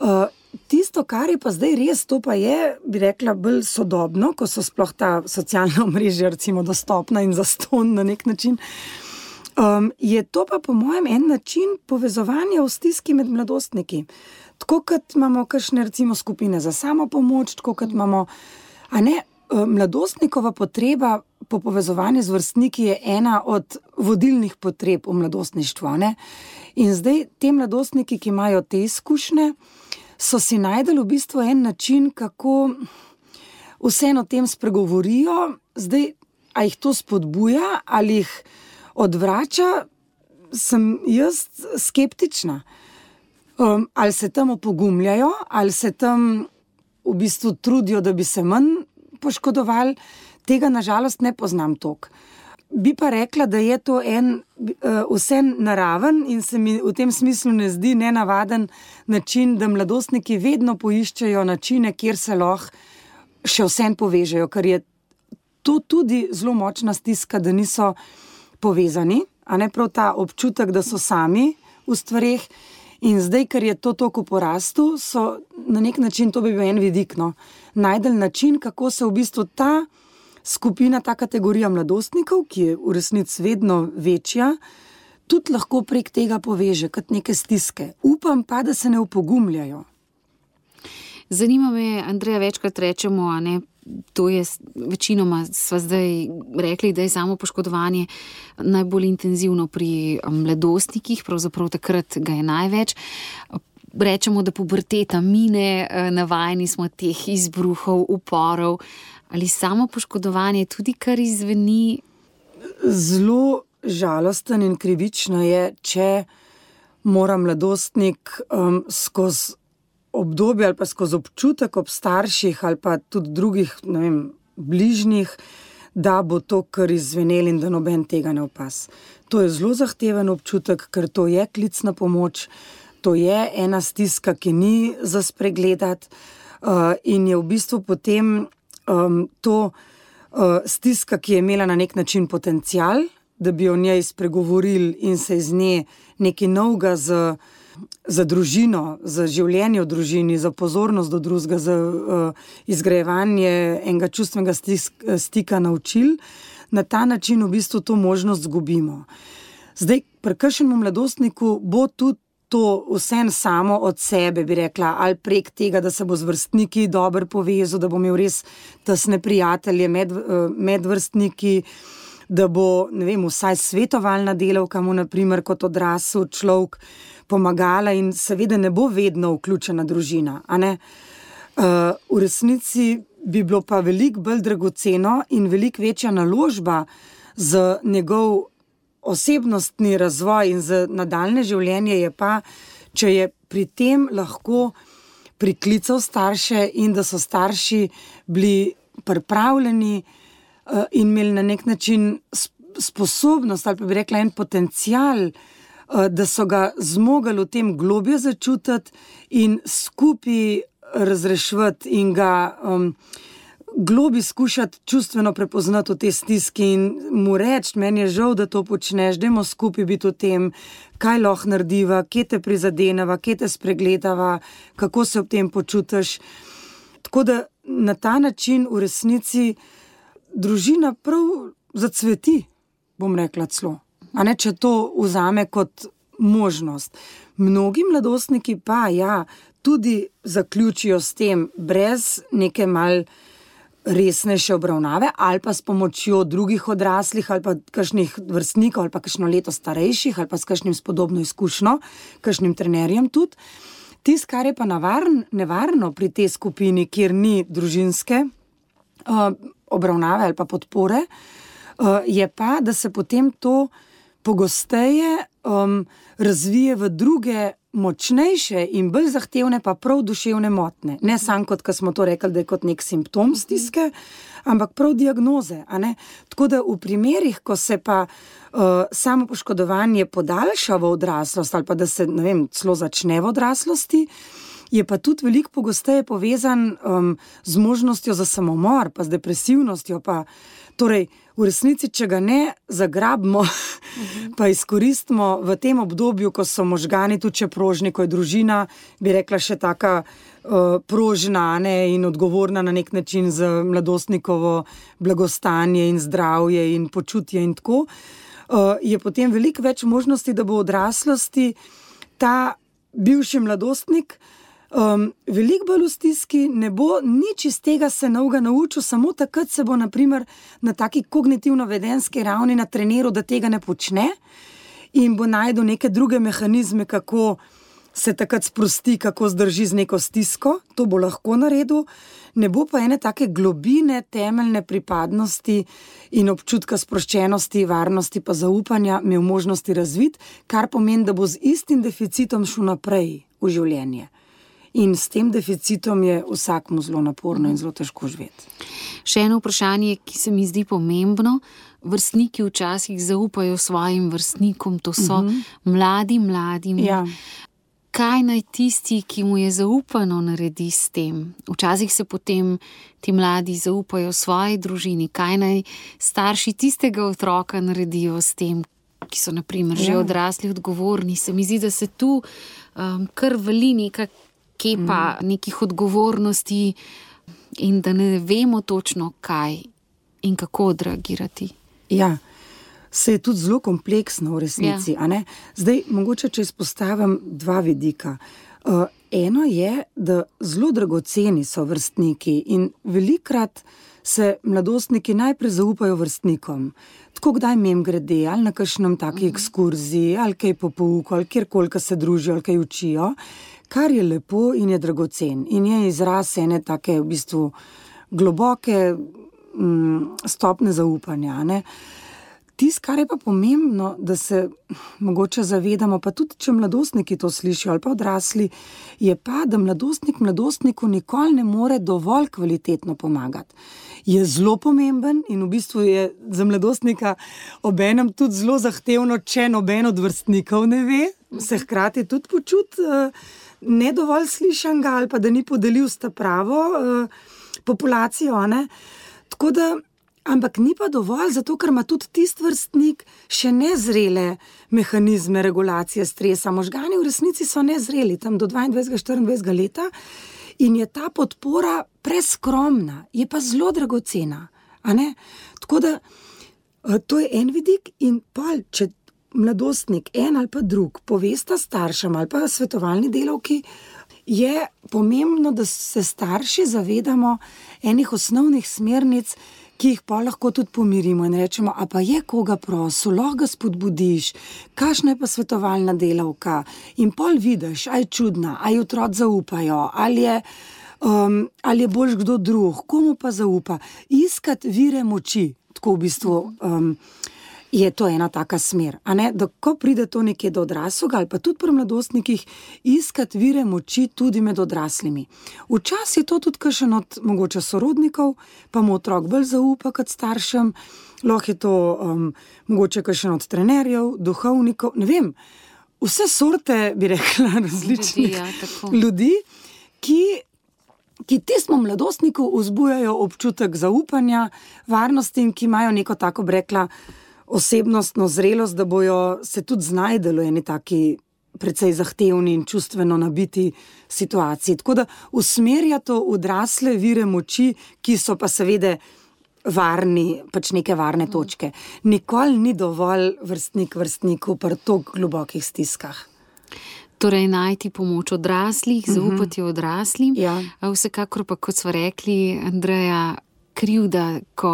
Uh, Tisto, kar je pa zdaj res, to pa je, bi rekla, bolj sodobno, ko so sploh ta socialna mreža, recimo, dostopna in zaston na nek način. Um, je to pa, po mojem, en način povezovanja v stiski med mladostniki. Tako kot imamo kakšne, recimo, skupine za samo pomoč, tako kot imamo, ne, mladostnikova potreba po povezovanju z vrstniki je ena od vodilnih potreb v mladostništvu. Ne? In zdaj ti mladostniki, ki imajo te izkušnje, so si najdeli v bistvu en način, kako vseeno o tem spregovorijo, zdaj, a jih to spodbuja ali jih odvrača, sem jaz skeptična. Um, ali se tam opogumljajo, ali se tam v bistvu trudijo, da bi se manj poškodovali, tega nažalost ne poznam toliko. Bi pa rekla, da je to en uh, vse naraven in se mi v tem smislu ne zdi nenavaden način, da mladostniki vedno poiščejo načine, kjer se lahko še vsem povežejo, ker je to tudi zelo močna stiska, da niso povezani, a ne prav ta občutek, da so sami v stvarih. In zdaj, ker je to tako porastu, so na nek način to bi bil en vidik. No. Najdel način, kako se v bistvu ta skupina, ta kategorija mladostnikov, ki je v resnici vedno večja, tudi lahko prek tega poveže kot neke stiske. Upam pa, da se ne upogumljajo. Zanima me, Andreja, večkrat rečemo, ne, to je večinoma, smo zdaj rekli, da je samo poškodovanje najbolj intenzivno pri mladostnikih, pravzaprav takrat ga je največ. Rečemo, da puberteta mine, navajeni smo teh izbruhov, uporov. Ali samo poškodovanje tudi kar izveni? Zelo žalosten in krivično je, če mora mladostnik um, skozi obdobje ali pa skozi občutek ob starših ali pa tudi drugih vem, bližnjih, da bo to kar izvenel in da noben tega ne opas. To je zelo zahteven občutek, ker to je klic na pomoč, to je ena stiska, ki ni za spregledati uh, in je v bistvu potem um, to uh, stiska, ki je imela na nek način potencial, da bi o njej spregovorili in se iz nje nekaj novega z za družino, za življenje v družini, za pozornost do drugega, za uh, izgrajevanje enega čustvenega stisk, stika naučil, na ta način v bistvu to možnost izgubimo. Zdaj, prekršenemu mladostniku bo tudi to vse samo od sebe, bi rekla, ali prek tega, da se bo z vrstniki dobro povezal, da bo imel res tesne prijatelje med, uh, med vrstniki. Da bo, ne vem, vsaj svetovalna delavka, mu, naprimer, kot odrasel človek, pomagala in seveda ne bo vedno vključena družina. Uh, v resnici bi bilo pa veliko bolj dragoceno in veliko večja naložba za njegov osebnostni razvoj in za nadaljne življenje, je pa, če je pri tem lahko priklical starše in da so starši bili pripravljeni uh, in imeli na nek način sposobnost ali pa bi rekla en potencial. Eh, da so ga zmogli v tem globje začutiti in skupaj razrešiti in ga um, globi skušati čustveno prepoznati te stiski in mu reči, meni je žal, da to počneš, da imamo skupaj biti v tem, kaj lahko narediva, kje te prizadeneva, kje te spregledava, kako se ob tem počutiš. Tako da na ta način v resnici družina prav zacveti, bom rekla celo. Ne, če to vzame kot možnost. Mnogi mladostniki pa ja, tudi zaključijo s tem, brez neke mal resnejše obravnave, ali pa s pomočjo drugih odraslih, ali pa kakšnih vrstnikov, ali pa kakšno leto starejših, ali pa s kakšnim spodobno izkušnjo, kakšnim trenerjem tudi. Tisto, kar je pa navarn, nevarno pri tej skupini, kjer ni družinske uh, obravnave ali pa podpore, uh, je pa, da se potem to pogosteje um, razvije v druge, močnejše in bolj zahtevne, pa prav duševne motnje. Ne samo kot smo to rekli, da je kot nek simptom stiske, ampak prav diagnoze. Tako da v primerih, ko se pa uh, samo poškodovanje podaljša v odraslost ali pa da se vem, celo začne v odraslosti. Je pa tudi veliko pogosteje povezan um, z možnostjo za samomor, pa z depresivnostjo. Pa, torej, v resnici, če ga ne zagrabimo, pa izkoristimo v tem obdobju, ko so možgani tu če prožni, ko je družina, bi rekla, še tako uh, prožna ne, in odgovorna na nek način za mladostnikovo blagostanje in zdravje in počutje. In tako, uh, je potem veliko več možnosti, da bo v odraslosti ta bivši mladostnik. Um, veliko bolj v stiski, ne bo nič iz tega se nauga naučil, samo takrat se bo naprimer, na taki kognitivno-vedenski ravni natreniral, da tega ne počne in bo najdel neke druge mehanizme, kako se takrat sprosti, kako zdrži z neko stisko. To bo lahko naredil. Ne bo pa ene take globine, temeljne pripadnosti in občutka sproščenosti, varnosti, pa zaupanja, imel možnosti razviti, kar pomeni, da bo z istim deficitom šel naprej v življenje. In s tem deficitom je vsakmu zelo naporno in zelo težko živeti. Še eno vprašanje, ki se mi zdi pomembno. Vrstniki včasih zaupajo svojim vrstnikom, to so uh mhm. -huh. mladi, mladi. Ja. Kaj naj tisti, ki mu je zaupano, naredi s tem? Včasih se potem ti mladi zaupajo svoji družini, kaj naj starši tistega otroka naredijo s tem, ki so naprimer, ja. že odrasli, odgovorni. Se mi zdi, da se tu um, kar veli nekaj kepa mm. nekih odgovornosti, in da ne vemo točno, kaj in kako odreagirati. Ja, se je tudi zelo kompleksno v resnici. Ja. Zdaj, mogoče, če izpostavim dva vidika. Uh, eno je, da zelo dragoceni so vrstniki in velikrat se mladostniki najprej zaupajo vrstnikom. Tako kdaj mem grede ali na kakšnem taki mhm. ekskurziji, ali kaj po pouku, ali kjerkoli se družijo, ali kaj učijo kar je lepo in je dragocen. In je izraz ene tako v bistvu globoke mm, stopne zaupanja. Tisto, kar je pa pomembno, da se mogoče zavedamo, pa tudi če mladostniki to slišijo ali pa odrasli, je pa, da mladostnik mladostniku nikoli ne more dovolj kvalitetno pomagati. Je zelo pomemben in v bistvu je za mladostnika obenem tudi zelo zahtevno, če noben od vrstnikov ne ve, se hkrati tudi počuti. Uh, ne dovolj slišan ga ali pa da ni podelil sta pravo uh, populacijo. Da, ampak ni pa dovolj, zato ker ima tudi tisti vrstnik še nezrele mehanizme regulacije stresa. Možgani v resnici so nezreli tam do 22-24 leta in je ta podpora preskromna, je pa zelo dragocena. Tako da uh, to je en vidik in pa če mladostnik, en ali pa drug, povesta staršem ali pa svetovalni delavki, je pomembno, da se starši zavedamo enih osnovnih smernic, ki jih pa lahko tudi pomirimo in rečemo: A pa je koga prosil, lahko ga spodbudiš, kakšna je pa svetovalna delavka. In pol vidiš, aj čudna, aj otroci zaupajo, ali je. Um, ali je boljš kdo drug, komu pa zaupa? Iskati vire moči, tako v bistvu. Um, je to ena taka smer. Da, ko pride to nekje do odraslega, ali pa tudi pri mladostnikih, iskati vire moči tudi med odraslimi. Včasih je to tudi kakšen od mogoče sorodnikov, pa mu otrok bolj zaupa kot staršem, lahko je to um, mogoče kakšen od trenerjev, duhovnikov, ne vem. Vse sorte, bi rekla, različnih ljudi, ja, ljudi ki. Ki tistemu mladostniku vzbujajo občutek zaupanja, varnosti in ki imajo neko tako, rekla, osebnostno zrelost, da bojo se tudi znajdeli v eni taki precej zahtevni in čustveno nabiti situaciji. Tako da usmerja to odrasle vire moči, ki so pa seveda varni, pač neke varne točke. Nikoli ni dovolj vrstnik vrstniku pri tako globokih stiskah. Torej, najti pomoč odraslih, zaupati odraslim. Ja. Vsekakor pa, kot smo rekli, Andreja, krivda, ko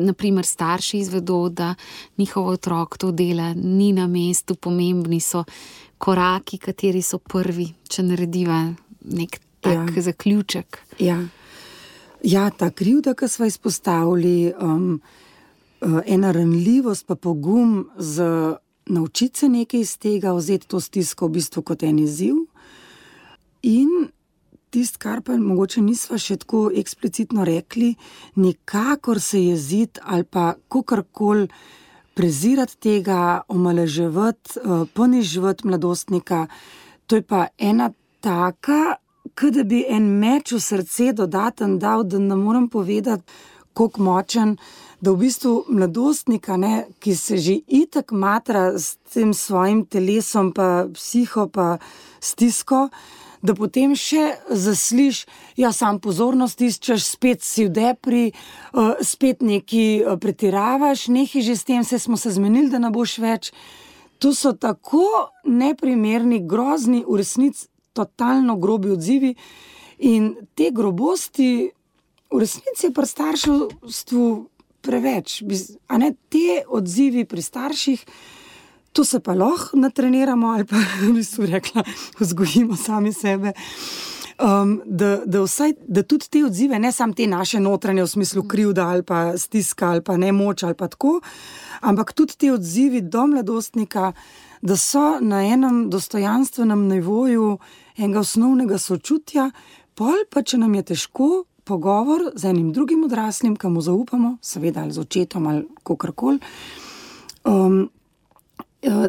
naprimer starši izvedo, da njihov otrok to dela, ni na mestu, pomembni so koraki, kateri so prvi, če narediva nek tak ja. zaključek. Ja. ja, ta krivda, ki smo izpostavili, um, uh, ena ranljivost, pa pogum za naučiti se nekaj iz tega, vzeti to stisko v bistvu kot en izziv. In tisto, kar pa mogoče nismo še tako eksplicitno rekli, nikakor se jeziti ali pa kakorkoli prezirati tega, omaleževati, eh, poniževati mladostnika. To je pa ena taka, kot da bi en meč v srce dodaten dal, da ne morem povedati, kako močen. Da v bistvu mladostnika, ne, ki se že itak matra s tem svojim telesom, pa psiho, pa stisko, da potem še zasliš, da ja, sam pozornost iščeš, spet si v depri, uh, spet neki uh, pretiravaš, nekaj že s tem se smo se zmenili, da ne boš več. To so tako neprimerni, grozni, v resnici totalno grobi odzivi. In te grobosti, v resnici, pri starševstvu preveč. A ne te odzivi pri starših, to se pa lahko natreniramo ali pa v bistvu rekla, vzgojimo sami sebe. Um, da, da, vsaj, da tudi te odzive, ne samo te naše notranje, v smislu krivda ali pa stiska ali pa ne moč ali pa tako, ampak tudi te odzivi do mladostnika, da so na enem dostojanstvenem nivoju enega osnovnega sočutja, pol pa če nam je težko, pogovor z enim drugim odraslim, ki mu zaupamo, seveda ali z očetom ali kakorkoli, um, eh,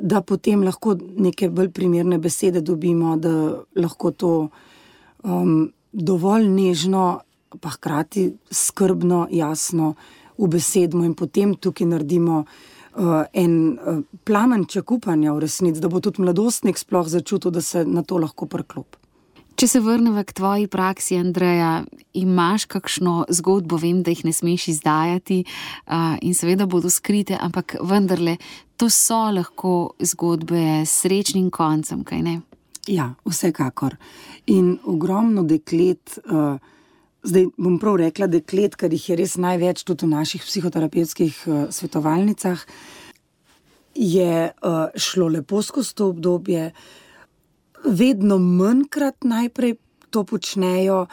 da potem lahko neke bolj primerne besede dobimo, da lahko to um, dovolj nežno, pa hkrati skrbno, jasno ubesedimo in potem tukaj naredimo. Uh, en uh, plamenček upanja v resnici, da bo tudi mladostnik sploh začutil, da se na to lahko prklop. Če se vrnemo k tvoji praksi, Andreja, imaš kakšno zgodbo, vem, da jih ne smeš izdajati uh, in seveda bodo skrite, ampak vendarle, to so lahko zgodbe s srečnim koncem, kaj ne? Ja, vsekakor. In ogromno deklet, uh, zdaj bom prav rekla, deklet, ker jih je res največ tudi v naših psihoterapevtskih uh, svetovalnicah, je uh, šlo lepo skozi to obdobje vedno manjkrat najprej to počnejo.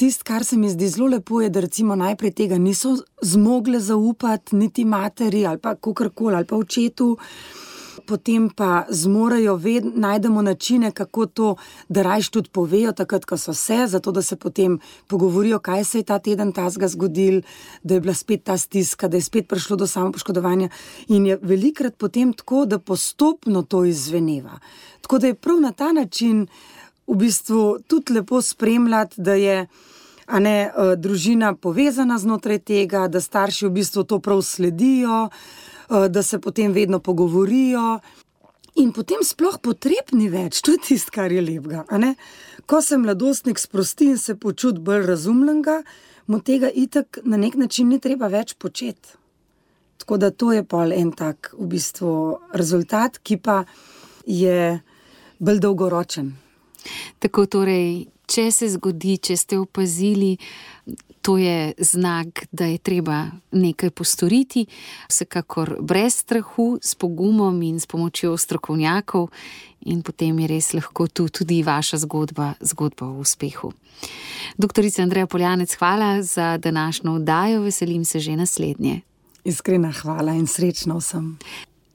Tisto, kar se mi zdi zelo lepo, je, da recimo najprej tega niso zmogle zaupati, niti materi ali pa kakorkoli ali pa očetu. Potem pa zmorejo, ved, najdemo načine, kako to, da rajš tudi povejo, takrat, ko so se, zato da se potem pogovorijo, kaj se je ta teden tazga zgodil, da je bila spet ta stiska, da je spet prišlo do samopoškodovanja. In je velikrat potem tako, da postopno to izveneva. Tako da je prav na ta način v bistvu tudi lepo spremljati, da je ne, eh, družina povezana znotraj tega, da starši v bistvu to prav sledijo, eh, da se potem vedno pogovorijo. In potem sploh potrebni več, to je tisto, kar je lepega. Ko se mladostnik sprosti in se počuti bolj razumljenega, mu tega itak na nek način ni treba več početi. Tako da to je pol en tak v bistvu rezultat, ki pa je bolj dolgoročen. Tako torej, če se zgodi, če ste opazili, to je znak, da je treba nekaj postoriti, vsekakor brez strahu, s pogumom in s pomočjo strokovnjakov, in potem je res lahko tu tudi vaša zgodba, zgodba o uspehu. Doktorica Andreja Poljanec, hvala za današnjo oddajo, veselim se že naslednje. Iskrena hvala in srečno vsem.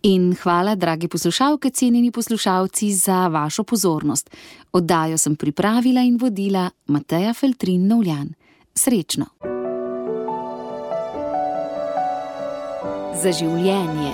In hvala, dragi poslušalke, cenjeni poslušalci, za vašo pozornost. Oddajo sem pripravila in vodila Mateja Feltrin Novljan. Srečno. Za življenje.